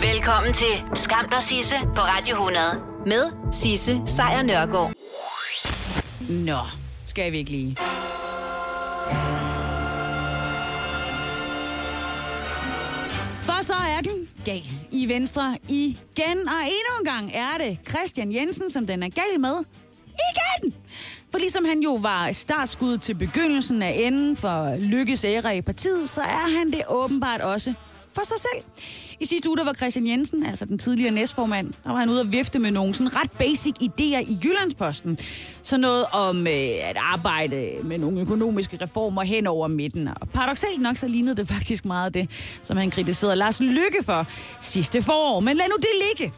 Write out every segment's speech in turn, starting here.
Velkommen til Skam der Sisse på Radio 100 med Sisse Sejr Nørgaard. Nå, skal vi ikke lige. For så er den gal i Venstre igen, og endnu en gang er det Christian Jensen, som den er gal med. Igen! For ligesom han jo var startskud til begyndelsen af enden for Lykkes ære i partiet, så er han det åbenbart også for sig selv. I sidste uge der var Christian Jensen, altså den tidligere næstformand, der var han ude at vifte med nogle sådan ret basic idéer i Jyllandsposten. Så noget om øh, at arbejde med nogle økonomiske reformer hen over midten. Og paradoxalt nok så lignede det faktisk meget det, som han kritiserede Lars Lykke for sidste forår. Men lad nu det ligge.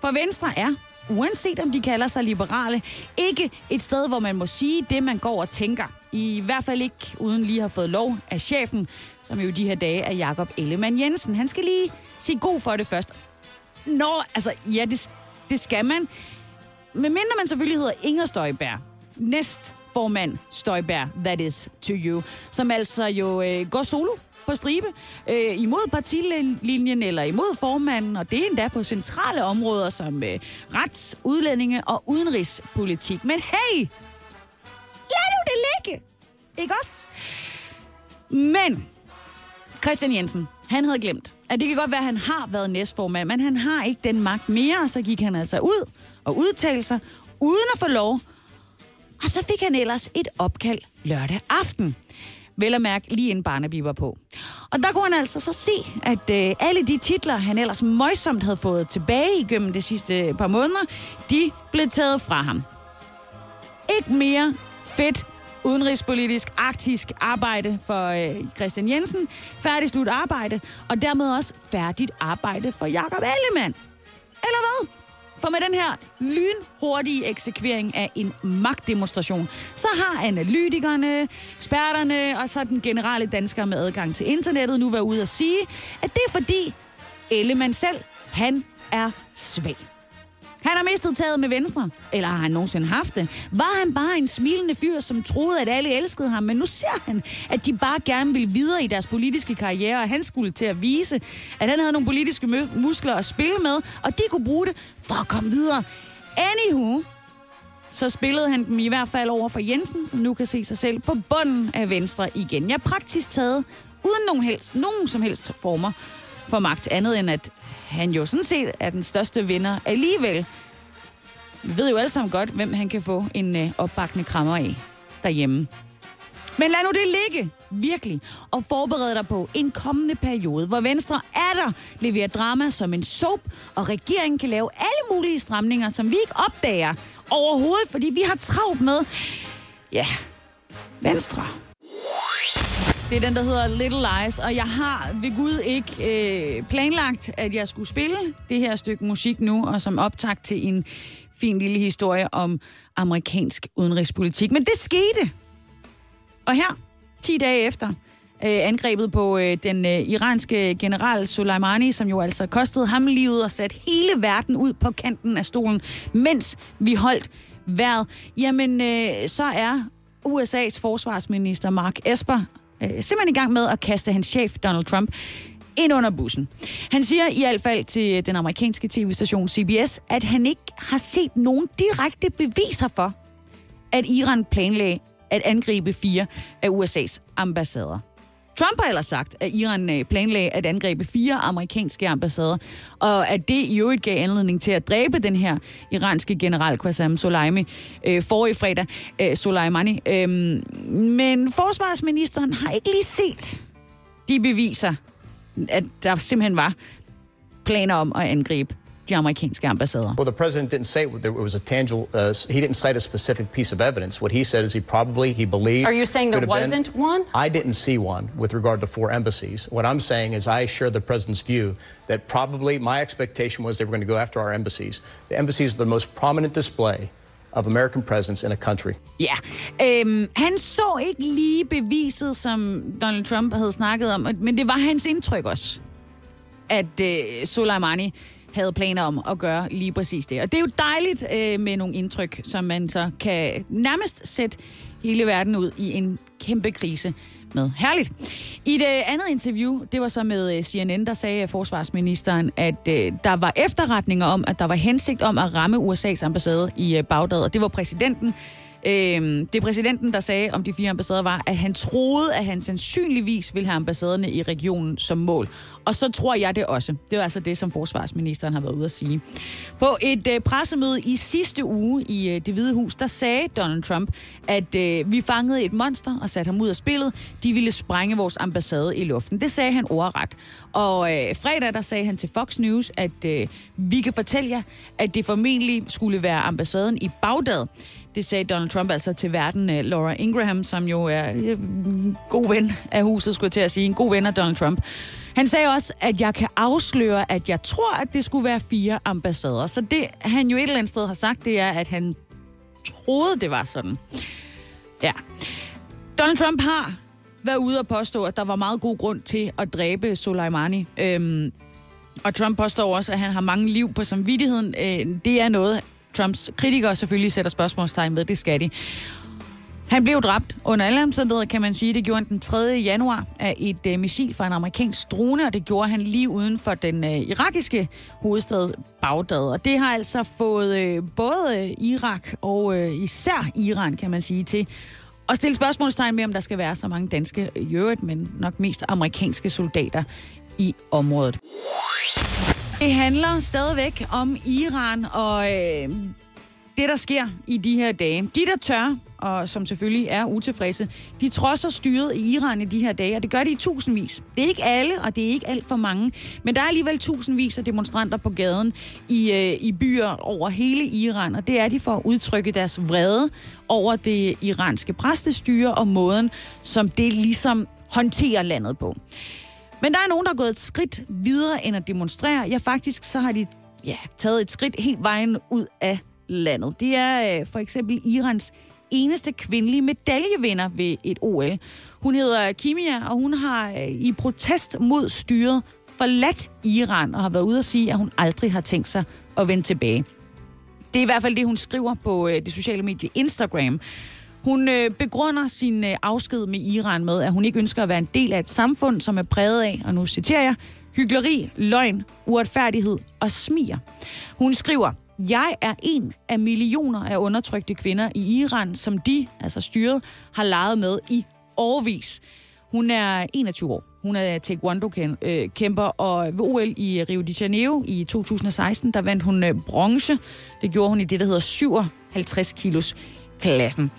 For Venstre er uanset om de kalder sig liberale, ikke et sted, hvor man må sige det, man går og tænker. I hvert fald ikke uden lige har fået lov af chefen, som jo de her dage er Jakob Ellemann Jensen. Han skal lige sige god for det først. Nå, altså, ja, det, det skal man. Men mindre man selvfølgelig hedder Inger Støjberg, næst formand Støjberg, that is to you, som altså jo øh, går solo på stribe øh, imod partilinjen eller imod formanden, og det er endda på centrale områder som øh, rets, udlændinge og udenrigspolitik. Men hey, ikke også? Men Christian Jensen, han havde glemt, at det kan godt være, at han har været næstformand, men han har ikke den magt mere, og så gik han altså ud og udtalte sig, uden at få lov. Og så fik han ellers et opkald lørdag aften. Vel at mærke lige inden Barnaby var på. Og der kunne han altså så se, at øh, alle de titler, han ellers møjsomt havde fået tilbage igennem de sidste par måneder, de blev taget fra ham. Ikke mere fedt udenrigspolitisk arktisk arbejde for øh, Christian Jensen, færdig slut arbejde, og dermed også færdigt arbejde for Jakob Ellemann. Eller hvad? For med den her lynhurtige eksekvering af en magtdemonstration, så har analytikerne, eksperterne og så den generelle dansker med adgang til internettet nu været ude at sige, at det er fordi Ellemann selv, han er svag. Han har mistet taget med Venstre. Eller har han nogensinde haft det? Var han bare en smilende fyr, som troede, at alle elskede ham? Men nu ser han, at de bare gerne vil videre i deres politiske karriere, og han skulle til at vise, at han havde nogle politiske muskler at spille med, og de kunne bruge det for at komme videre. Anywho, så spillede han dem i hvert fald over for Jensen, som nu kan se sig selv på bunden af Venstre igen. Jeg praktisk taget, uden nogen, helst, nogen som helst former for magt, andet end at han jo sådan set er den største vinder alligevel. Vi ved jo alle sammen godt, hvem han kan få en øh, opbakkende krammer af derhjemme. Men lad nu det ligge, virkelig, og forbered dig på en kommende periode, hvor Venstre er der leverer drama som en soap, og regeringen kan lave alle mulige stramninger, som vi ikke opdager overhovedet, fordi vi har travlt med, ja, Venstre. Det er den, der hedder Little Lies, og jeg har ved Gud ikke øh, planlagt, at jeg skulle spille det her stykke musik nu, og som optakt til en fin lille historie om amerikansk udenrigspolitik. Men det skete. Og her, 10 dage efter, øh, angrebet på øh, den øh, iranske general Soleimani, som jo altså kostede ham livet og satte hele verden ud på kanten af stolen, mens vi holdt vejret, jamen øh, så er USA's forsvarsminister Mark Esper øh, simpelthen i gang med at kaste hans chef, Donald Trump, ind under bussen. Han siger i hvert fald til øh, den amerikanske tv-station CBS, at han ikke har set nogen direkte beviser for, at Iran planlagde at angribe fire af USA's ambassader. Trump har ellers sagt, at Iran øh, planlagde at angribe fire amerikanske ambassader, og at det i øvrigt gav anledning til at dræbe den her iranske general Qasem Soleimani øh, forrige fredag. Øh, Soleimani. Øh, men forsvarsministeren har ikke lige set de beviser, at der simpelthen var planer om at angribe de amerikanske ambassader. Well, the president didn't say it was a tangible. Uh, he didn't cite a specific piece of evidence. What he said is he probably he believed. Are you saying there wasn't been, one? I didn't see one with regard to four embassies. What I'm saying is I share the president's view that probably my expectation was they were going to go after our embassies. The embassies are the most prominent display of American presence in a country. Ja, øhm, han så ikke lige beviset, som Donald Trump havde snakket om, men det var hans indtryk også, at øh, Soleimani havde planer om at gøre lige præcis det. Og det er jo dejligt øh, med nogle indtryk, som man så kan nærmest sætte hele verden ud i en kæmpe krise. med. Herligt. I det øh, andet interview, det var så med øh, CNN, der sagde forsvarsministeren, at øh, der var efterretninger om, at der var hensigt om at ramme USA's ambassade i øh, Bagdad, og det var præsidenten, Øh, det præsidenten, der sagde om de fire ambassader, var, at han troede, at han sandsynligvis ville have ambassaderne i regionen som mål. Og så tror jeg det også. Det var altså det, som forsvarsministeren har været ude at sige. På et øh, pressemøde i sidste uge i øh, det hvide hus, der sagde Donald Trump, at øh, vi fangede et monster og satte ham ud af spillet. De ville sprænge vores ambassade i luften. Det sagde han ordret. Og øh, fredag, der sagde han til Fox News, at øh, vi kan fortælle jer, at det formentlig skulle være ambassaden i Bagdad. Det sagde Donald Trump altså til verden øh, Laura Ingraham, som jo er en øh, god ven af huset, skulle jeg til at sige. En god ven af Donald Trump. Han sagde også, at jeg kan afsløre, at jeg tror, at det skulle være fire ambassader. Så det, han jo et eller andet sted har sagt, det er, at han troede, det var sådan. Ja. Donald Trump har været ude og påstå, at der var meget god grund til at dræbe Soleimani. Øhm, og Trump påstår også, at han har mange liv på samvittigheden. Øh, det er noget, Trumps kritikere selvfølgelig sætter spørgsmålstegn ved. Det skal de. Han blev dræbt under alle omstændigheder, kan man sige. Det gjorde han den 3. januar af et øh, missil fra en amerikansk drone, og det gjorde han lige uden for den øh, irakiske hovedstad Bagdad. Og det har altså fået øh, både øh, Irak og øh, især Iran, kan man sige, til at stille spørgsmålstegn med, om der skal være så mange danske, øh, i øvrigt, men nok mest amerikanske soldater i området. Det handler stadigvæk om Iran og øh, det, der sker i de her dage. De, der tør, og som selvfølgelig er utilfredse, de trodser styret i Iran i de her dage, og det gør de i tusindvis. Det er ikke alle, og det er ikke alt for mange, men der er alligevel tusindvis af demonstranter på gaden i, øh, i byer over hele Iran, og det er de for at udtrykke deres vrede over det iranske præstestyre og måden, som det ligesom håndterer landet på. Men der er nogen, der er gået et skridt videre end at demonstrere. Ja, faktisk så har de ja, taget et skridt helt vejen ud af landet. Det er øh, for eksempel Irans eneste kvindelige medaljevinder ved et OL. Hun hedder Kimia, og hun har øh, i protest mod styret forladt Iran og har været ude at sige, at hun aldrig har tænkt sig at vende tilbage. Det er i hvert fald det, hun skriver på øh, det sociale medie Instagram. Hun øh, begrunder sin øh, afsked med Iran med, at hun ikke ønsker at være en del af et samfund, som er præget af, og nu citerer jeg, hyggeleri, løgn, uretfærdighed og smier. Hun skriver, jeg er en af millioner af undertrykte kvinder i Iran, som de, altså styret, har leget med i årvis. Hun er 21 år. Hun er taekwondo-kæmper, øh, og ved OL i Rio de Janeiro i 2016, der vandt hun øh, bronze. Det gjorde hun i det, der hedder 57 kilos klassen.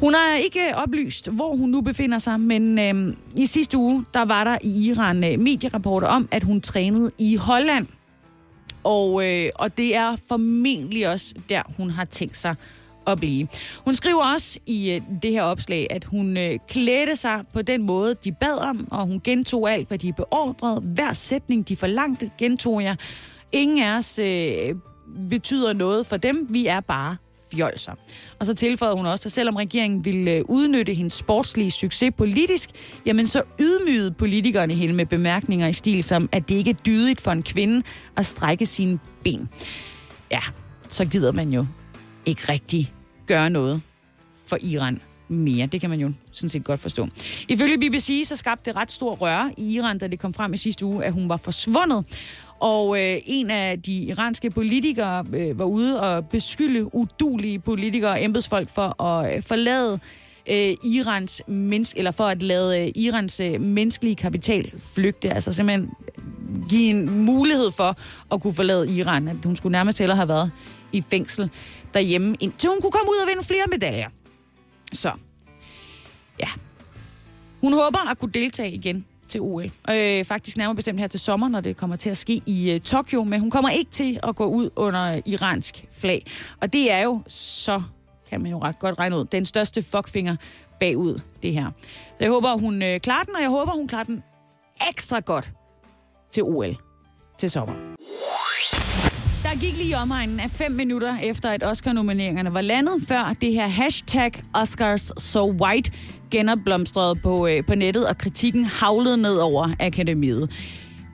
Hun har ikke oplyst, hvor hun nu befinder sig, men øh, i sidste uge, der var der i Iran øh, medierapporter om, at hun trænede i Holland. Og, øh, og det er formentlig også der, hun har tænkt sig at blive. Hun skriver også i øh, det her opslag, at hun øh, klædte sig på den måde, de bad om, og hun gentog alt, hvad de beordrede. Hver sætning, de forlangte, gentog jeg. Ingen af os øh, betyder noget for dem. Vi er bare fjolser. Og så tilføjede hun også, at selvom regeringen ville øh, udnytte hendes sportslige succes politisk, jamen så ydmygede politikerne hende med bemærkninger i stil som, at det ikke er dydigt for en kvinde at strække sine ben. Ja, så gider man jo ikke rigtig gøre noget for Iran mere. Det kan man jo sådan set godt forstå. Ifølge BBC så skabte det ret stor røre i Iran, da det kom frem i sidste uge, at hun var forsvundet. Og øh, en af de iranske politikere øh, var ude og beskylde udulige politikere og embedsfolk for at øh, forlade øh, Irans menneske, eller for at lade øh, Irans øh, menneskelige kapital flygte. Altså simpelthen øh, give en mulighed for at kunne forlade Iran. At hun skulle nærmest hellere have været i fængsel derhjemme, indtil hun kunne komme ud og vinde flere medaljer. Så, ja. Hun håber at kunne deltage igen til OL. Øh, faktisk nærmere bestemt her til sommer, når det kommer til at ske i øh, Tokyo. Men hun kommer ikke til at gå ud under iransk flag. Og det er jo så, kan man jo ret godt regne ud, den største fuckfinger bagud det her. Så jeg håber, hun øh, klarer den, og jeg håber, hun klarer den ekstra godt til OL til sommer. Der gik lige omegnen af fem minutter efter, at Oscar-nomineringerne var landet, før det her hashtag Oscars So White genopblomstrede på, øh, på nettet, og kritikken havlede ned over akademiet.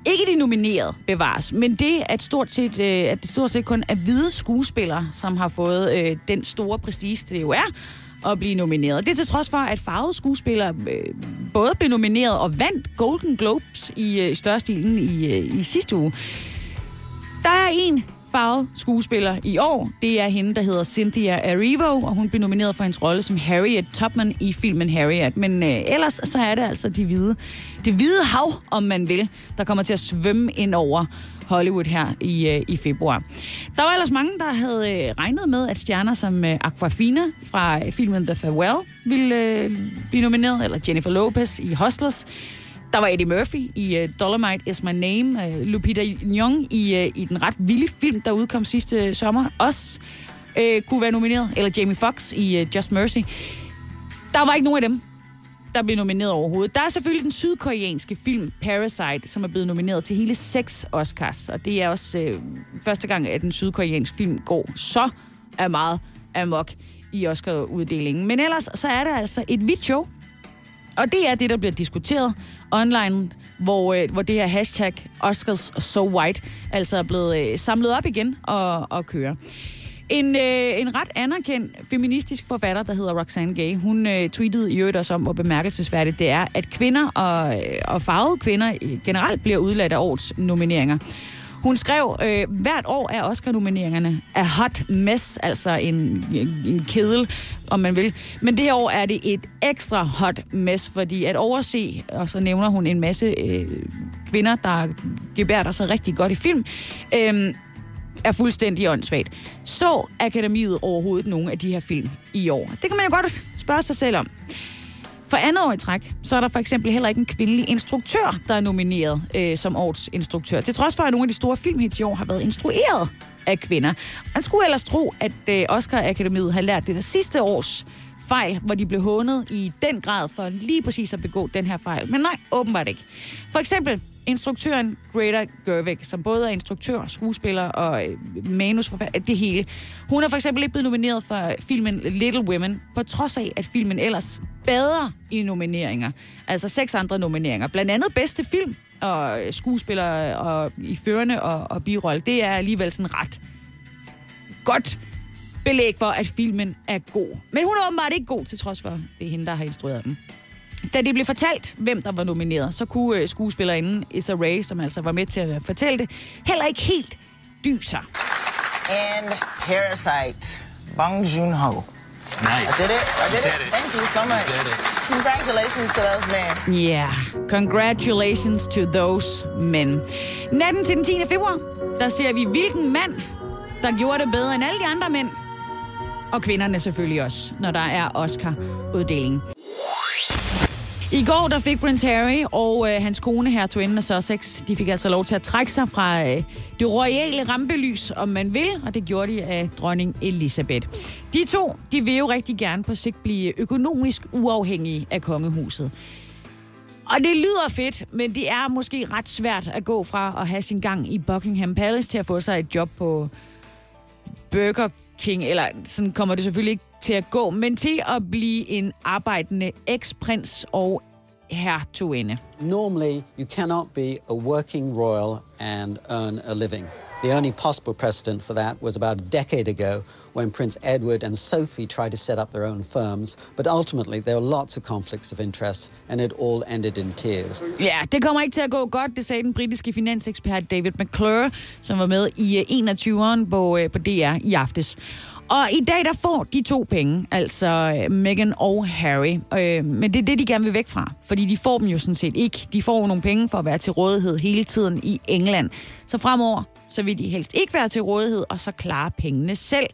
Ikke de nominerede bevares, men det, at, stort set, øh, at det stort set kun er hvide skuespillere, som har fået øh, den store prestige, det jo er, at blive nomineret. Det er til trods for, at farvede skuespillere øh, både blev nomineret og vandt Golden Globes i øh, størstilen i, øh, i sidste uge. Der er en farvet skuespiller i år. Det er hende, der hedder Cynthia Erivo, og hun blev nomineret for hendes rolle som Harriet Tubman i filmen Harriet. Men øh, ellers så er det altså de hvide, det hvide hav, om man vil, der kommer til at svømme ind over Hollywood her i, øh, i februar. Der var ellers mange, der havde øh, regnet med, at stjerner som øh, Aquafina fra filmen The Farewell ville øh, blive nomineret, eller Jennifer Lopez i Hustlers. Der var Eddie Murphy i uh, Dolomite Is My Name. Uh, Lupita Nyong i, uh, i den ret vilde film, der udkom sidste sommer, også uh, kunne være nomineret. Eller Jamie Foxx i uh, Just Mercy. Der var ikke nogen af dem, der blev nomineret overhovedet. Der er selvfølgelig den sydkoreanske film Parasite, som er blevet nomineret til hele seks Oscars. Og det er også uh, første gang, at den sydkoreanske film går så er meget amok i Oscar-uddelingen. Men ellers så er det altså et vidt show. Og det er det, der bliver diskuteret online, hvor, øh, hvor det her hashtag Oscars So White altså er blevet øh, samlet op igen og, og kører. En, øh, en ret anerkendt feministisk forfatter, der hedder Roxane Gay, hun øh, tweetede i øvrigt også om, hvor bemærkelsesværdigt det er, at kvinder og, øh, og farvede kvinder generelt bliver udladt af årets nomineringer. Hun skrev, øh, hvert år er Oscar-nomineringerne er hot mess, altså en, en, en kedel, om man vil. Men det her år er det et ekstra hot mess, fordi at overse, og så nævner hun en masse øh, kvinder, der gebærder sig rigtig godt i film, øh, er fuldstændig åndssvagt. Så Akademiet overhovedet nogle af de her film i år? Det kan man jo godt spørge sig selv om. For andet år i træk, så er der for eksempel heller ikke en kvindelig instruktør, der er nomineret øh, som årets instruktør. Til trods for, at nogle af de store filmhits i år har været instrueret af kvinder. Man skulle ellers tro, at øh, Oscar-akademiet har lært det der sidste års fejl, hvor de blev hånet i den grad for lige præcis at begå den her fejl. Men nej, åbenbart ikke. For eksempel instruktøren Greta Gerwig, som både er instruktør, skuespiller og øh, manusforfatter, det hele. Hun er for eksempel ikke blevet nomineret for filmen Little Women, på trods af, at filmen ellers bedre i nomineringer. Altså seks andre nomineringer. Blandt andet bedste film og øh, skuespiller og i førende og, og birolle. Det er alligevel sådan ret godt belæg for, at filmen er god. Men hun er åbenbart ikke god, til trods for, det er hende, der har instrueret den. Da det blev fortalt, hvem der var nomineret, så kunne øh, skuespillerinden Issa Rae, som altså var med til at fortælle det, heller ikke helt dyser. And Parasite, Bong Joon-ho. Nice. I did it. I did, it. did it. Thank you so much. did it. Congratulations to those men. Ja, yeah. congratulations to those men. Natten til den 10. februar, der ser vi, hvilken mand, der gjorde det bedre end alle de andre mænd. Og kvinderne selvfølgelig også, når der er Oscar-uddeling. I går der fik Prince Harry og øh, hans kone, hertuginden af Sussex, de fik altså lov til at trække sig fra øh, det royale rampelys, om man vil, og det gjorde de af dronning Elisabeth. De to, de vil jo rigtig gerne på sigt blive økonomisk uafhængige af kongehuset. Og det lyder fedt, men det er måske ret svært at gå fra at have sin gang i Buckingham Palace til at få sig et job på Burger King, eller sådan kommer det selvfølgelig ikke til at gå, men til at blive en arbejdende eksprins og hertuginde. Normally, you cannot be a working royal and earn a living. The only possible precedent for that was about a decade ago when Prince Edward and Sophie tried to set up their own firms, but ultimately there were lots of conflicts of interest and it all ended in tears. Ja, det kommer ikke til at gå godt, det sagde den britiske finansekspert David McClure, som var med i øh, 21'eren på, øh, på DR i aftes. Og i dag der får de to penge, altså øh, Meghan og Harry. Øh, men det er det, de gerne vil væk fra, fordi de får dem jo sådan set ikke. De får jo nogle penge for at være til rådighed hele tiden i England. Så fremover, så vil de helst ikke være til rådighed, og så klare pengene selv.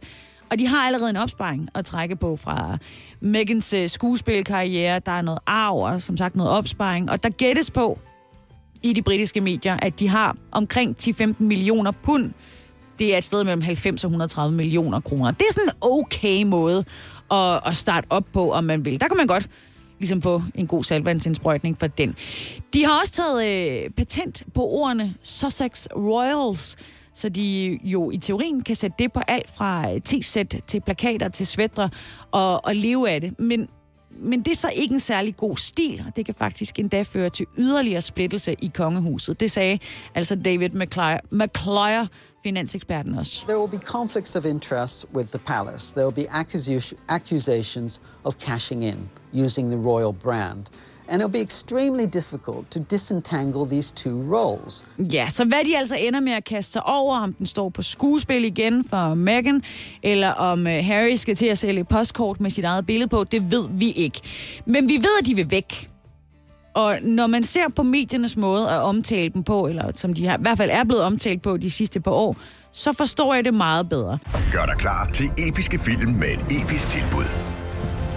Og de har allerede en opsparing at trække på fra Megans øh, skuespilkarriere. Der er noget arv og som sagt noget opsparing. Og der gættes på i de britiske medier, at de har omkring 10-15 millioner pund. Det er et sted mellem 90 og 130 millioner kroner. Det er sådan en okay måde at, at starte op på, om man vil. Der kan man godt ligesom få en god salvandsindsprøjtning for den. De har også taget øh, patent på ordene Sussex Royals, så de jo i teorien kan sætte det på alt fra øh, t-sæt til plakater til svætter og, og leve af det. Men men det er så ikke en særlig god stil, og det kan faktisk endda føre til yderligere splittelse i kongehuset. Det sagde altså David McClure, McClure finanseksperten også. There will be conflicts of interest with the palace. There will be accusations of cashing in using the royal brand. And it'll be extremely difficult to disentangle these two roles. Ja, så hvad de altså ender med at kaste sig over, om den står på skuespil igen for Meghan, eller om øh, Harry skal til at sælge postkort med sit eget billede på, det ved vi ikke. Men vi ved, at de vil væk. Og når man ser på mediernes måde at omtale dem på, eller som de har, i hvert fald er blevet omtalt på de sidste par år, så forstår jeg det meget bedre. Gør dig klar til episke film med et episk tilbud.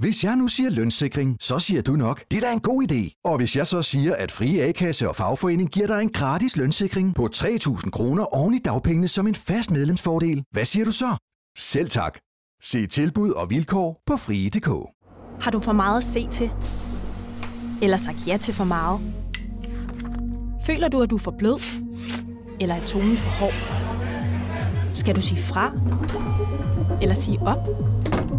Hvis jeg nu siger lønssikring, så siger du nok, det er da en god idé. Og hvis jeg så siger, at Frie A-kasse og fagforening giver dig en gratis lønssikring på 3.000 kroner oven i dagpengene som en fast medlemsfordel, hvad siger du så? Selv tak. Se tilbud og vilkår på frie.dk. Har du for meget at se til? Eller sagt ja til for meget? Føler du, at du er for blød? Eller er tonen for hård? Skal du sige fra? Eller sige op?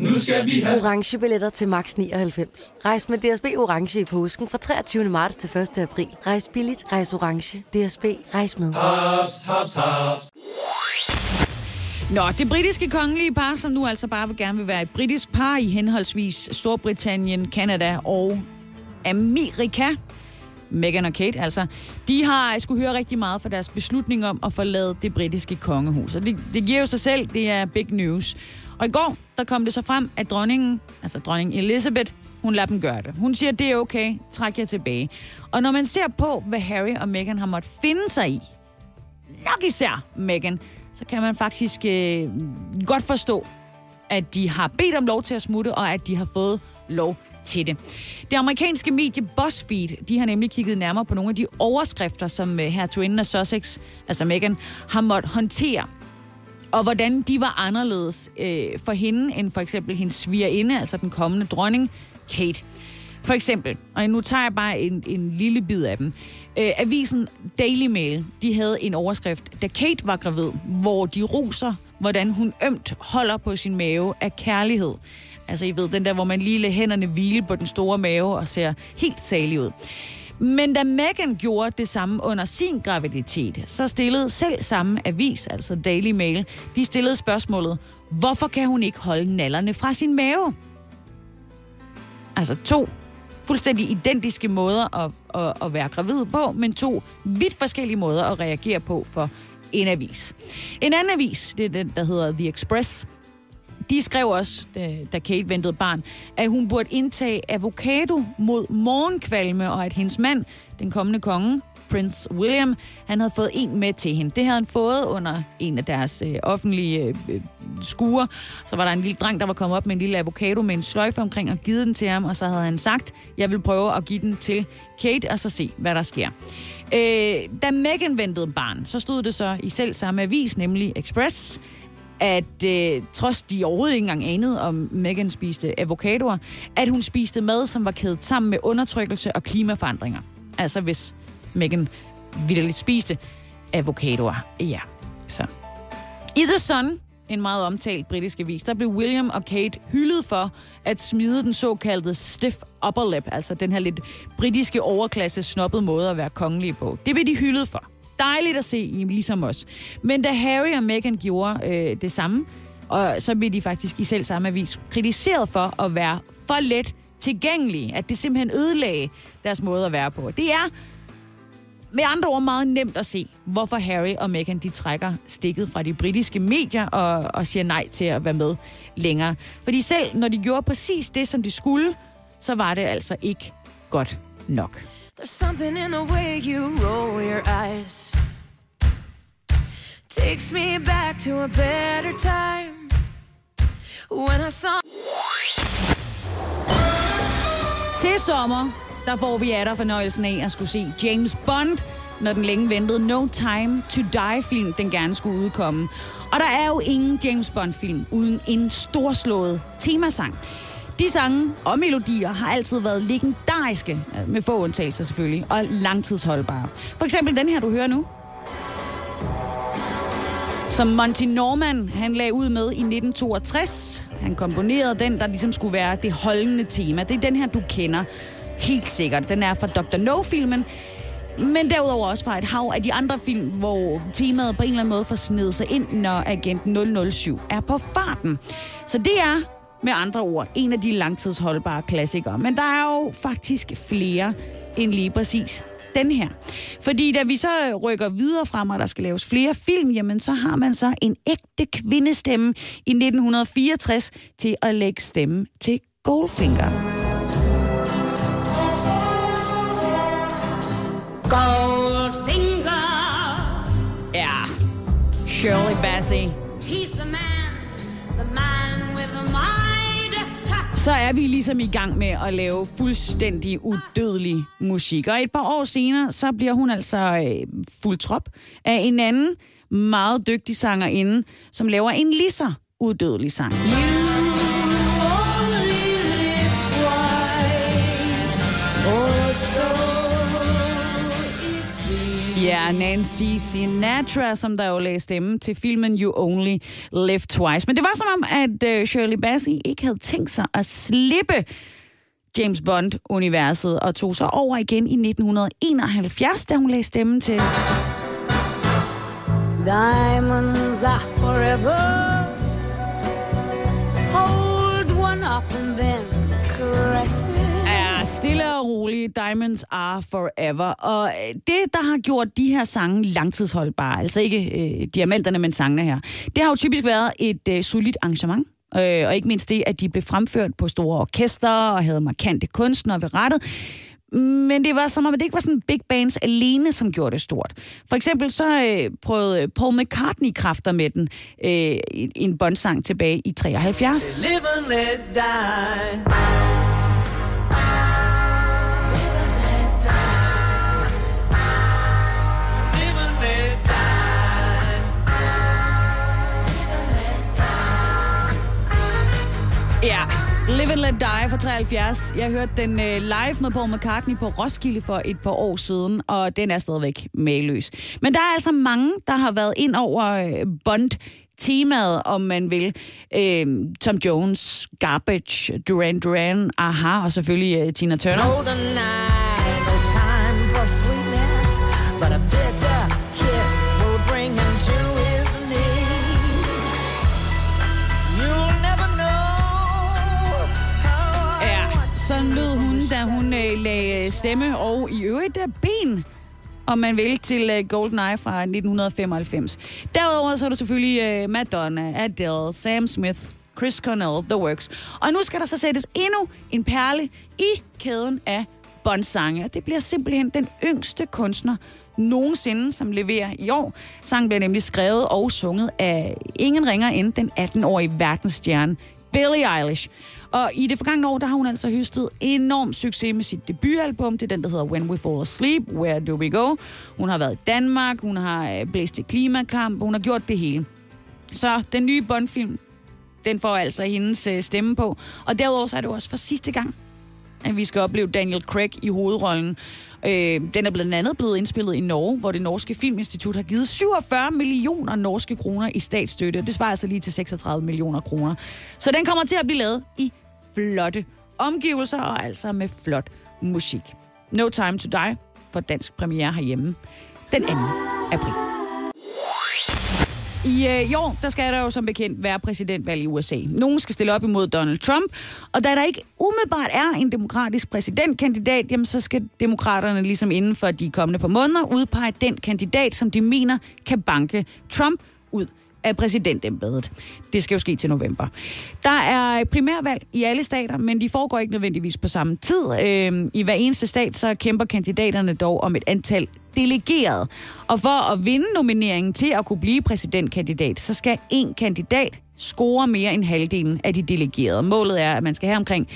Nu skal vi have... Orange billetter til max 99. Rejs med DSB Orange i påsken fra 23. marts til 1. april. Rejs billigt, rejs orange. DSB, rejs med. Haps, haps, haps. Nå, det britiske kongelige par, som nu altså bare vil gerne vil være et britisk par i henholdsvis Storbritannien, Kanada og Amerika, Meghan og Kate altså, de har skulle høre rigtig meget for deres beslutning om at forlade det britiske kongehus. Og det, det giver jo sig selv, det er big news. Og i går, der kom det så frem, at dronningen, altså dronning Elizabeth, hun lader dem gøre det. Hun siger, det er okay, træk jer tilbage. Og når man ser på, hvad Harry og Meghan har måttet finde sig i, nok især Meghan, så kan man faktisk øh, godt forstå, at de har bedt om lov til at smutte, og at de har fået lov til det. Det amerikanske medie BuzzFeed, de har nemlig kigget nærmere på nogle af de overskrifter, som her hertuginden af Sussex, altså Meghan, har måttet håndtere. Og hvordan de var anderledes øh, for hende, end for eksempel hendes svigerinde, altså den kommende dronning, Kate. For eksempel, og nu tager jeg bare en, en lille bid af dem. Øh, avisen Daily Mail, de havde en overskrift, da Kate var gravid, hvor de roser, hvordan hun ømt holder på sin mave af kærlighed. Altså, I ved, den der, hvor man lige lader hænderne hvile på den store mave og ser helt salig ud. Men da Meghan gjorde det samme under sin graviditet, så stillede selv samme avis, altså Daily Mail, de stillede spørgsmålet, hvorfor kan hun ikke holde nallerne fra sin mave? Altså to fuldstændig identiske måder at, at, at være gravid på, men to vidt forskellige måder at reagere på for en avis. En anden avis, det er den, der hedder The Express, de skrev også, da Kate ventede barn, at hun burde indtage avocado mod morgenkvalme, og at hendes mand, den kommende konge, Prince William, han havde fået en med til hende. Det havde han fået under en af deres øh, offentlige øh, øh skure. Så var der en lille dreng, der var kommet op med en lille avocado med en sløjfe omkring og givet den til ham, og så havde han sagt, jeg vil prøve at give den til Kate, og så se, hvad der sker. Øh, da Meghan ventede barn, så stod det så i selv samme avis, nemlig Express, at øh, trods de overhovedet ikke engang anede, om Megan spiste avocadoer, at hun spiste mad, som var kædet sammen med undertrykkelse og klimaforandringer. Altså hvis Megan vidderligt spiste avocadoer. Ja, så. I The Sun, en meget omtalt britisk avis, der blev William og Kate hyldet for at smide den såkaldte stiff upper lip, altså den her lidt britiske overklasse snobbede måde at være kongelige på. Det blev de hyldet for dejligt at se, I, ligesom os. Men da Harry og Meghan gjorde øh, det samme, og så blev de faktisk i selv samme avis kritiseret for at være for let tilgængelige. At det simpelthen ødelagde deres måde at være på. Det er med andre ord meget nemt at se, hvorfor Harry og Meghan de trækker stikket fra de britiske medier og, og siger nej til at være med længere. Fordi selv når de gjorde præcis det, som de skulle, så var det altså ikke godt nok. There's something in the way you roll your eyes. Takes me back to a better time. When I saw Til sommer, der får vi af fornøjelsen af at skulle se James Bond, når den længe ventede No Time to Die-film, den gerne skulle udkomme. Og der er jo ingen James Bond-film uden en storslået temasang. De sange og melodier har altid været legendariske, øh, med få undtagelser selvfølgelig, og langtidsholdbare. For eksempel den her, du hører nu. Som Monty Norman, han lagde ud med i 1962. Han komponerede den, der ligesom skulle være det holdende tema. Det er den her, du kender helt sikkert. Den er fra Dr. No-filmen, men derudover også fra et hav af de andre film, hvor temaet på en eller anden måde får snedet sig ind, når Agent 007 er på farten. Så det er med andre ord en af de langtidsholdbare klassikere. Men der er jo faktisk flere end lige præcis den her. Fordi da vi så rykker videre frem, og der skal laves flere film, jamen så har man så en ægte kvindestemme i 1964 til at lægge stemme til Goldfinger. Goldfinger, Ja, Shirley Bassey. Så er vi ligesom i gang med at lave fuldstændig udødelig musik. Og et par år senere, så bliver hun altså øh, fuld trop af en anden meget dygtig sangerinde, som laver en lige så udødelig sang. Ja, Nancy Sinatra, som der jo lagde stemme til filmen You Only Live Twice. Men det var som om, at øh, Shirley Bassey ikke havde tænkt sig at slippe James Bond-universet og tog sig over igen i 1971, da hun lagde stemmen til... Diamonds are forever. Stille og roligt. Diamonds are forever. Og øh, det, der har gjort de her sange langtidsholdbare, altså ikke øh, diamanterne, men sangene her, det har jo typisk været et øh, solidt arrangement. Øh, og ikke mindst det, at de blev fremført på store orkester og havde markante kunstnere ved rettet. Men det var som om, at det ikke var sådan big bands alene, som gjorde det stort. For eksempel så øh, prøvede Paul McCartney kræfter med den øh, i en bondsang tilbage i 73. Ja, Live and Let Die fra 73. Jeg hørte den øh, live med Paul McCartney på Roskilde for et par år siden, og den er stadigvæk maløs. Men der er altså mange, der har været ind over øh, Bond temaet, om man vil. Øh, Tom Jones, Garbage, Duran Duran, Aha, og selvfølgelig uh, Tina Turner. Hold Øh, stemme og i øvrigt der ben om man vil, til Golden GoldenEye fra 1995. Derudover så er der selvfølgelig Madonna, Adele, Sam Smith, Chris Cornell, The Works. Og nu skal der så sættes endnu en perle i kæden af Bond-sange. Det bliver simpelthen den yngste kunstner nogensinde, som leverer i år. Sangen bliver nemlig skrevet og sunget af ingen ringer end den 18-årige verdensstjerne Billie Eilish. Og i det forgangne år, der har hun altså høstet enorm succes med sit debutalbum. Det er den, der hedder When We Fall Asleep, Where Do We Go. Hun har været i Danmark, hun har øh, blæst til klimakamp, hun har gjort det hele. Så den nye Bond-film, den får altså hendes øh, stemme på. Og derudover så er det også for sidste gang, at vi skal opleve Daniel Craig i hovedrollen. Øh, den er blandt andet blevet indspillet i Norge, hvor det norske filminstitut har givet 47 millioner norske kroner i statsstøtte. Det svarer altså lige til 36 millioner kroner. Så den kommer til at blive lavet i flotte omgivelser og altså med flot musik. No Time to Die for dansk premiere herhjemme den 2. april. I, øh, i år, der skal der jo som bekendt være præsidentvalg i USA. Nogen skal stille op imod Donald Trump, og da der ikke umiddelbart er en demokratisk præsidentkandidat, jamen så skal demokraterne ligesom inden for de kommende par måneder udpege den kandidat, som de mener kan banke Trump af præsidentembedet. Det skal jo ske til november. Der er primærvalg i alle stater, men de foregår ikke nødvendigvis på samme tid. Øh, I hver eneste stat så kæmper kandidaterne dog om et antal delegeret. Og for at vinde nomineringen til at kunne blive præsidentkandidat, så skal en kandidat score mere end halvdelen af de delegerede. Målet er, at man skal have omkring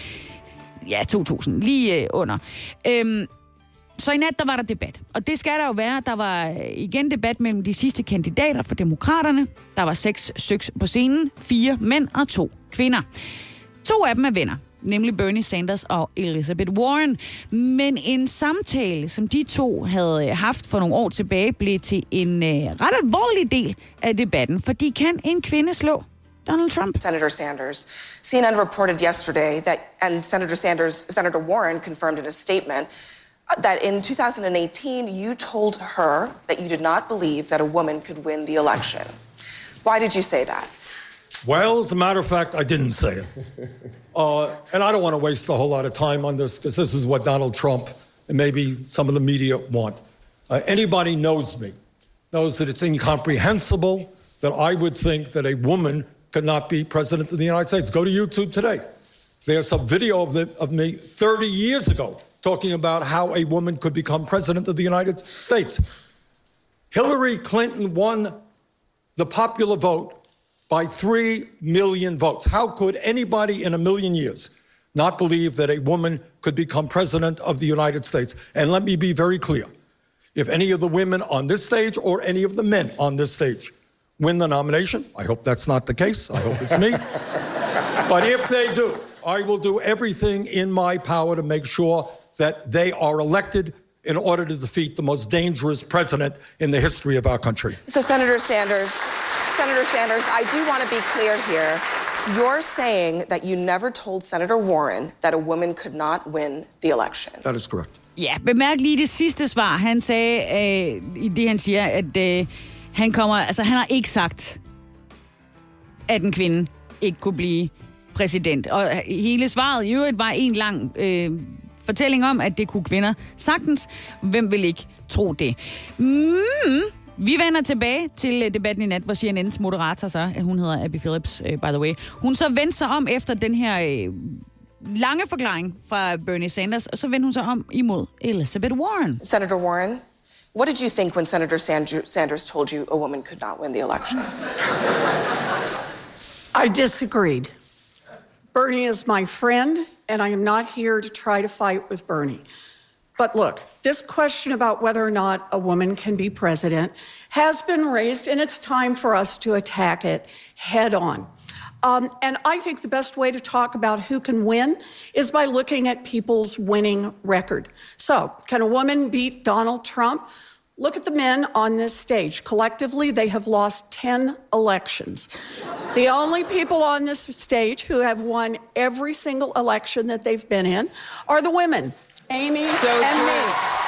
ja, 2.000, lige øh, under. Øhm, så i nat, der var der debat. Og det skal der jo være. Der var øh, igen debat mellem de sidste kandidater for demokraterne. Der var seks styks på scenen. Fire mænd og to kvinder. To af dem er venner nemlig Bernie Sanders og Elizabeth Warren. Men en samtale, som de to havde øh, haft for nogle år tilbage, blev til en øh, ret alvorlig del af debatten, fordi kan en kvinde slå Donald Trump? Senator Sanders. CNN reported yesterday that, and Senator Sanders, Senator Warren confirmed in a statement that in 2018 you told her that you did not believe that a woman could win the election. Why did you say that? Well, as a matter of fact, I didn't say it. Uh, and I don't want to waste a whole lot of time on this because this is what Donald Trump and maybe some of the media want. Uh, anybody knows me knows that it's incomprehensible that I would think that a woman could not be president of the United States. Go to YouTube today. There's a video of, the, of me 30 years ago talking about how a woman could become president of the United States. Hillary Clinton won the popular vote by 3 million votes. How could anybody in a million years not believe that a woman could become president of the United States? And let me be very clear. If any of the women on this stage or any of the men on this stage win the nomination, I hope that's not the case. I hope it's me. but if they do, I will do everything in my power to make sure that they are elected in order to defeat the most dangerous president in the history of our country. So, Senator Sanders, Senator Sanders, I do want to be clear here. You're saying that you never told Senator Warren that a woman could not win the election. That is correct. Ja, bemærk lige det sidste svar. Han sagde øh, i det, han siger, at øh, han kommer, altså han har ikke sagt, at en kvinde ikke kunne blive præsident. Og øh, hele svaret i øvrigt var en lang øh, fortælling om, at det kunne kvinder sagtens. Hvem vil ikke tro det? Mm, vi vender tilbage til øh, debatten i nat, hvor CNN's moderator så, hun hedder Abby Phillips, uh, by the way, hun så vendte sig om efter den her lange forklaring fra Bernie Sanders, og så vendte hun sig om imod Elizabeth Warren. Senator Warren, what did you think when Senator Sanders told you a woman could not win the election? I disagreed. Bernie is my friend, and I am not here to try to fight with Bernie. But look, this question about whether or not a woman can be president has been raised, and it's time for us to attack it head on. Um, and I think the best way to talk about who can win is by looking at people's winning record. So, can a woman beat Donald Trump? Look at the men on this stage. Collectively, they have lost 10 elections. The only people on this stage who have won every single election that they've been in are the women. Amy So and true. me.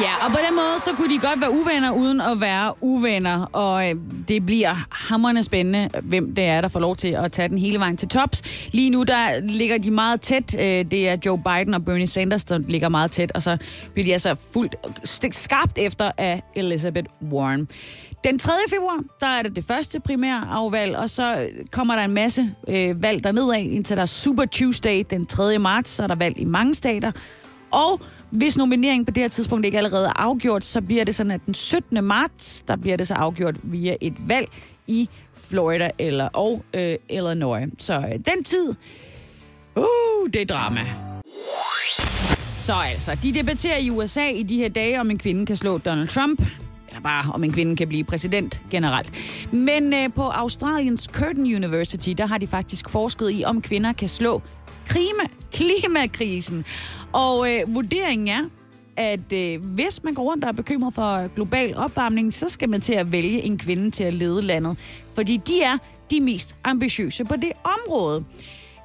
Ja, og på den måde, så kunne de godt være uvenner, uden at være uvenner. Og øh, det bliver hammerende spændende, hvem det er, der får lov til at tage den hele vejen til tops. Lige nu, der ligger de meget tæt. Øh, det er Joe Biden og Bernie Sanders, der ligger meget tæt. Og så bliver de altså fuldt skarpt efter af Elizabeth Warren. Den 3. februar, der er det det første primære afvalg, og så kommer der en masse øh, valg dernedad, indtil der er Super Tuesday den 3. marts, så er der valg i mange stater. Og hvis nomineringen på det her tidspunkt ikke allerede er afgjort, så bliver det sådan, at den 17. marts, der bliver det så afgjort via et valg i Florida eller og øh, Illinois. Så øh, den tid, uh, det er drama. Så altså, de debatterer i USA i de her dage, om en kvinde kan slå Donald Trump. Eller bare, om en kvinde kan blive præsident generelt. Men øh, på Australiens Curtin University, der har de faktisk forsket i, om kvinder kan slå klima, klimakrisen. Og øh, vurderingen er, at øh, hvis man går rundt og er bekymret for global opvarmning, så skal man til at vælge en kvinde til at lede landet. Fordi de er de mest ambitiøse på det område.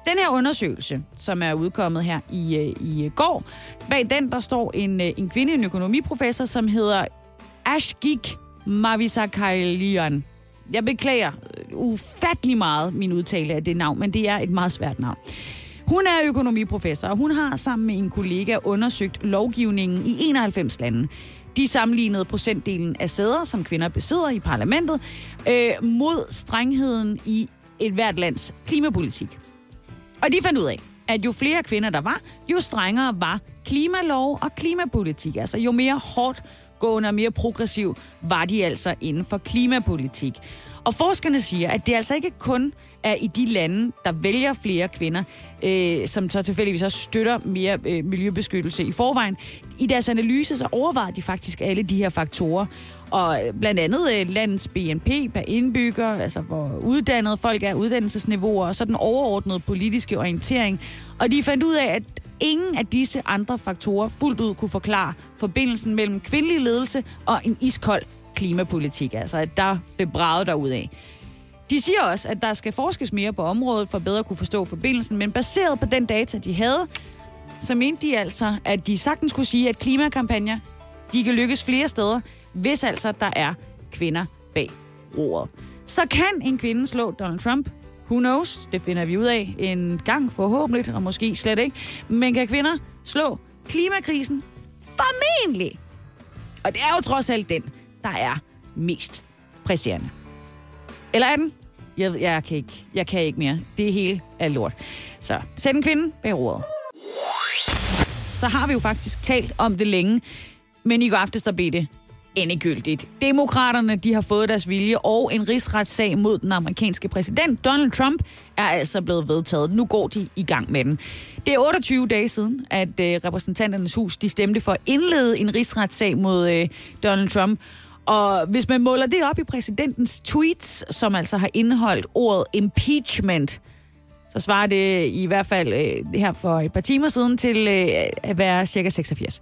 Den her undersøgelse, som er udkommet her i, øh, i går, bag den der står en, øh, en kvinde, en økonomiprofessor, som hedder Ashgik Mavisakailian. Jeg beklager øh, ufattelig meget min udtale af det navn, men det er et meget svært navn. Hun er økonomiprofessor, og hun har sammen med en kollega undersøgt lovgivningen i 91 lande. De sammenlignede procentdelen af sæder, som kvinder besidder i parlamentet, øh, mod strengheden i et hvert lands klimapolitik. Og de fandt ud af, at jo flere kvinder der var, jo strengere var klimalov og klimapolitik. Altså jo mere hårdt gående og mere progressiv var de altså inden for klimapolitik. Og forskerne siger, at det altså ikke kun er i de lande, der vælger flere kvinder, øh, som så tilfældigvis også støtter mere øh, miljøbeskyttelse i forvejen. I deres analyse så overvejer de faktisk alle de her faktorer. Og øh, blandt andet øh, landets BNP per indbygger, altså hvor uddannede folk er, uddannelsesniveauer, og så den overordnede politiske orientering. Og de fandt ud af, at ingen af disse andre faktorer fuldt ud kunne forklare forbindelsen mellem kvindelig ledelse og en iskold klimapolitik. Altså, at der blev braget derud af. De siger også, at der skal forskes mere på området for bedre at kunne forstå forbindelsen, men baseret på den data, de havde, så mente de altså, at de sagtens kunne sige, at klimakampagner, de kan lykkes flere steder, hvis altså der er kvinder bag roret. Så kan en kvinde slå Donald Trump? Who knows? Det finder vi ud af en gang forhåbentlig, og måske slet ikke. Men kan kvinder slå klimakrisen? Formentlig! Og det er jo trods alt den, der er mest presserende. Eller er den? Jeg, jeg, kan ikke, jeg kan ikke mere. Det hele er lort. Så sæt en kvinde bag roret. Så har vi jo faktisk talt om det længe, men i går aftes der blev det endegyldigt. Demokraterne de har fået deres vilje, og en rigsretssag mod den amerikanske præsident Donald Trump er altså blevet vedtaget. Nu går de i gang med den. Det er 28 dage siden, at øh, repræsentanternes hus de stemte for at indlede en rigsretssag mod øh, Donald Trump. Og hvis man måler det op i præsidentens tweets, som altså har indeholdt ordet impeachment, så svarer det i hvert fald øh, her for et par timer siden til øh, at være cirka 86.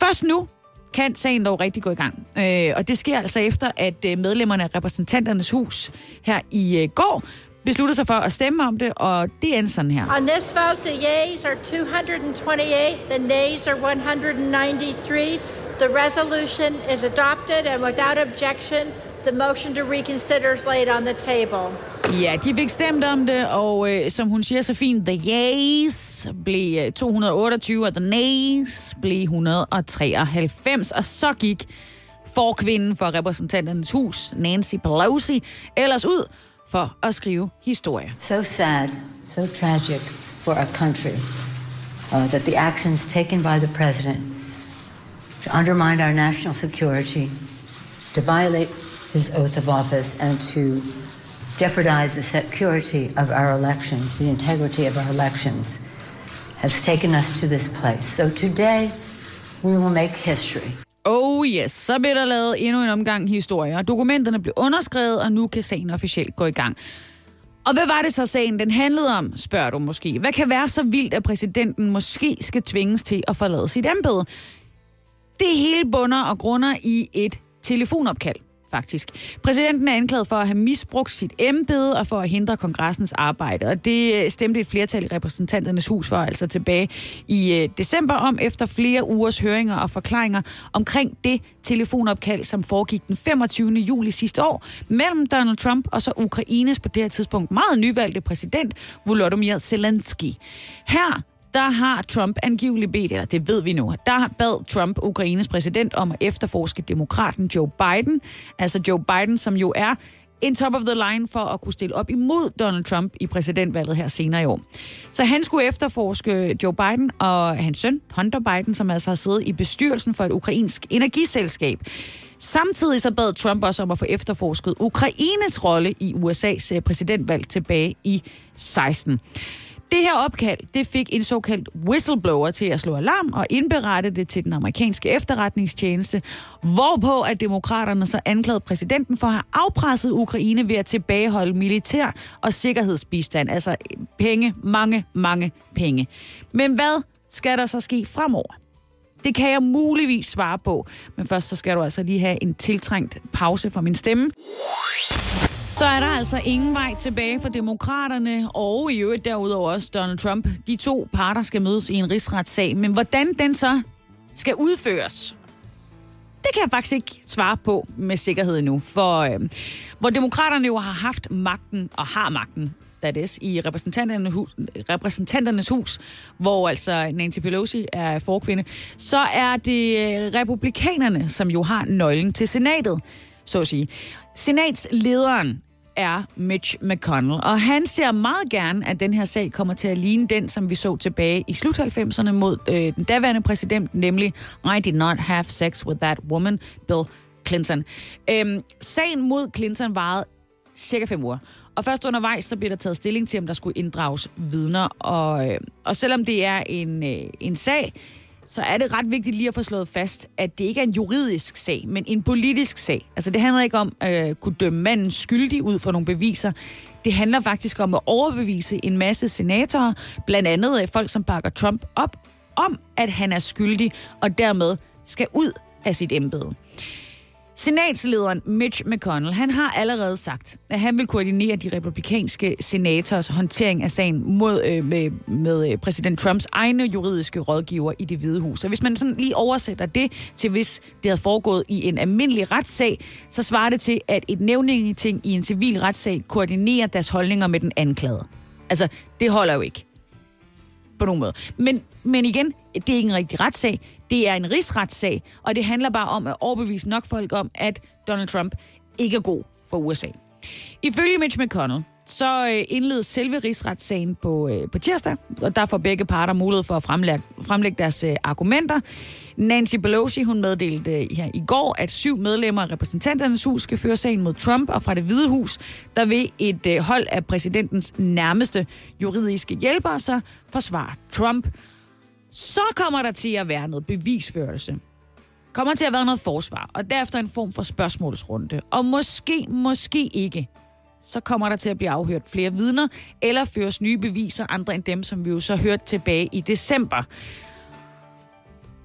Først nu kan sagen dog rigtig gå i gang. Øh, og det sker altså efter, at øh, medlemmerne af repræsentanternes hus her i øh, går besluttede sig for at stemme om det, og det er sådan her. On this vote, the yeas are 228, the nays are 193. The resolution is adopted, and without objection, the motion to reconsider is laid on the table. Ja, de fik stemt om det, og øh, som hun siger så fint, the yeas blev øh, 228, og the nays blev 193. Og så gik forkvinden for repræsentanternes hus, Nancy Pelosi, ellers ud for at skrive historie. So sad, so tragic for our country uh, that the actions taken by the president to undermine our national security, to violate his oath of office, and to jeopardize the security of our elections, the integrity of our elections, has taken us to this place. So today, we will make history. Oh yes, så bliver der lavet endnu en omgang historie, og dokumenterne blev underskrevet, og nu kan sagen officielt gå i gang. Og hvad var det så sagen, den handlede om, spørger du måske. Hvad kan være så vildt, at præsidenten måske skal tvinges til at forlade sit embede? Det hele bunder og grunder i et telefonopkald faktisk. Præsidenten er anklaget for at have misbrugt sit embede og for at hindre kongressens arbejde, og det øh, stemte et flertal i repræsentanternes hus for altså tilbage i øh, december om efter flere ugers høringer og forklaringer omkring det telefonopkald, som foregik den 25. juli sidste år mellem Donald Trump og så Ukraines på det her tidspunkt meget nyvalgte præsident Volodymyr Zelensky. Her der har Trump angiveligt bedt, eller det ved vi nu, der bad Trump Ukraines præsident om at efterforske demokraten Joe Biden. Altså Joe Biden, som jo er en top of the line for at kunne stille op imod Donald Trump i præsidentvalget her senere i år. Så han skulle efterforske Joe Biden og hans søn, Hunter Biden, som altså har siddet i bestyrelsen for et ukrainsk energiselskab. Samtidig så bad Trump også om at få efterforsket Ukraines rolle i USA's øh, præsidentvalg tilbage i 16. Det her opkald, det fik en såkaldt whistleblower til at slå alarm og indberette det til den amerikanske efterretningstjeneste, hvorpå at demokraterne så anklagede præsidenten for at have afpresset Ukraine ved at tilbageholde militær og sikkerhedsbistand, altså penge, mange, mange penge. Men hvad skal der så ske fremover? Det kan jeg muligvis svare på, men først så skal du altså lige have en tiltrængt pause for min stemme. Så er der altså ingen vej tilbage for demokraterne, og i øvrigt derudover også Donald Trump. De to parter skal mødes i en rigsretssag, men hvordan den så skal udføres, det kan jeg faktisk ikke svare på med sikkerhed endnu, for øh, hvor demokraterne jo har haft magten og har magten that is, i repræsentanternes hus, repræsentanternes hus, hvor altså Nancy Pelosi er forkvinde, så er det øh, republikanerne, som jo har nøglen til senatet, så at sige. Senatslederen er Mitch McConnell, og han ser meget gerne, at den her sag kommer til at ligne den, som vi så tilbage i slut 90'erne mod øh, den daværende præsident, nemlig I did not have sex with that woman, Bill Clinton. Øhm, sagen mod Clinton varede cirka fem uger. Og først undervejs, så bliver der taget stilling til, om der skulle inddrages vidner. Og, øh, og selvom det er en, øh, en sag, så er det ret vigtigt lige at få slået fast, at det ikke er en juridisk sag, men en politisk sag. Altså det handler ikke om at øh, kunne dømme manden skyldig ud for nogle beviser. Det handler faktisk om at overbevise en masse senatorer, blandt andet øh, folk, som bakker Trump op, om at han er skyldig, og dermed skal ud af sit embede. Senatslederen Mitch McConnell, han har allerede sagt, at han vil koordinere de republikanske senators håndtering af sagen mod, øh, med, med øh, præsident Trumps egne juridiske rådgiver i det hvide hus. Så hvis man sådan lige oversætter det til, hvis det havde foregået i en almindelig retssag, så svarer det til, at et nævningeting i en civil retssag koordinerer deres holdninger med den anklagede. Altså, det holder jo ikke på nogen måde. Men, men igen, det er ikke en rigtig retssag. Det er en rigsretssag, og det handler bare om at overbevise nok folk om, at Donald Trump ikke er god for USA. Ifølge Mitch McConnell, så øh, indledes selve rigsretssagen på, øh, på tirsdag, og der får begge parter mulighed for at fremlægge, fremlægge deres øh, argumenter. Nancy Pelosi, hun meddelte øh, her i går, at syv medlemmer af repræsentanternes hus skal føre sagen mod Trump, og fra det hvide hus, der vil et øh, hold af præsidentens nærmeste juridiske hjælpere så forsvare Trump. Så kommer der til at være noget bevisførelse. Kommer til at være noget forsvar, og derefter en form for spørgsmålsrunde. Og måske, måske ikke, så kommer der til at blive afhørt flere vidner, eller føres nye beviser, andre end dem, som vi jo så hørte tilbage i december.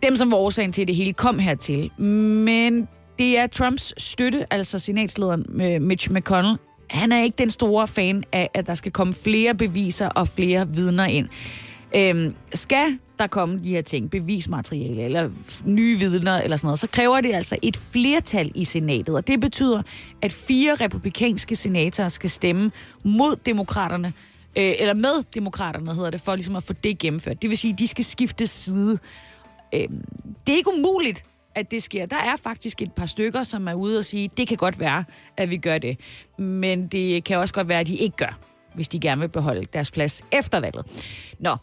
Dem, som var årsagen til, at det hele kom hertil. Men det er Trumps støtte, altså senatslederen øh, Mitch McConnell, han er ikke den store fan af, at der skal komme flere beviser og flere vidner ind. Øhm, skal der komme de her ting, bevismateriale eller nye vidner eller sådan noget, så kræver det altså et flertal i senatet. Og det betyder, at fire republikanske senatorer skal stemme mod demokraterne, øh, eller med demokraterne hedder det, for ligesom at få det gennemført. Det vil sige, at de skal skifte side. Øh, det er ikke umuligt, at det sker. Der er faktisk et par stykker, som er ude og sige, det kan godt være, at vi gør det. Men det kan også godt være, at de ikke gør, hvis de gerne vil beholde deres plads efter valget. Nå,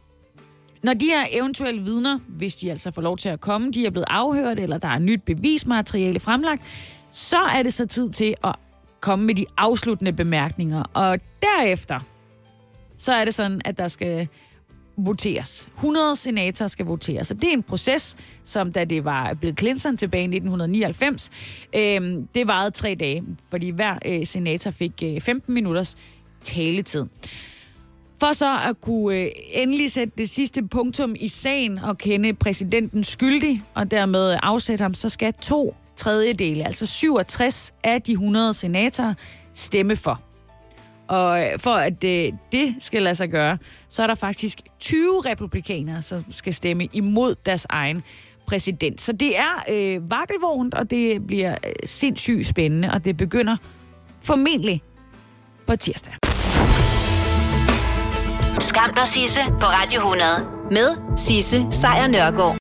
når de her eventuelle vidner, hvis de altså får lov til at komme, de er blevet afhørt, eller der er nyt bevismateriale fremlagt, så er det så tid til at komme med de afsluttende bemærkninger. Og derefter, så er det sådan, at der skal voteres. 100 senatorer skal voteres. Så det er en proces, som da det var blevet Clinton tilbage i 1999, øh, det varede tre dage, fordi hver øh, senator fik øh, 15 minutters taletid. For så at kunne øh, endelig sætte det sidste punktum i sagen og kende præsidenten skyldig, og dermed afsætte ham, så skal to tredjedele, altså 67 af de 100 senatorer, stemme for. Og øh, for at øh, det skal lade sig gøre, så er der faktisk 20 republikanere, som skal stemme imod deres egen præsident. Så det er øh, vakkelvognt, og det bliver øh, sindssygt spændende, og det begynder formentlig på tirsdag. Skam dig, Sisse, på Radio 100. Med Sisse Sejr Nørgaard.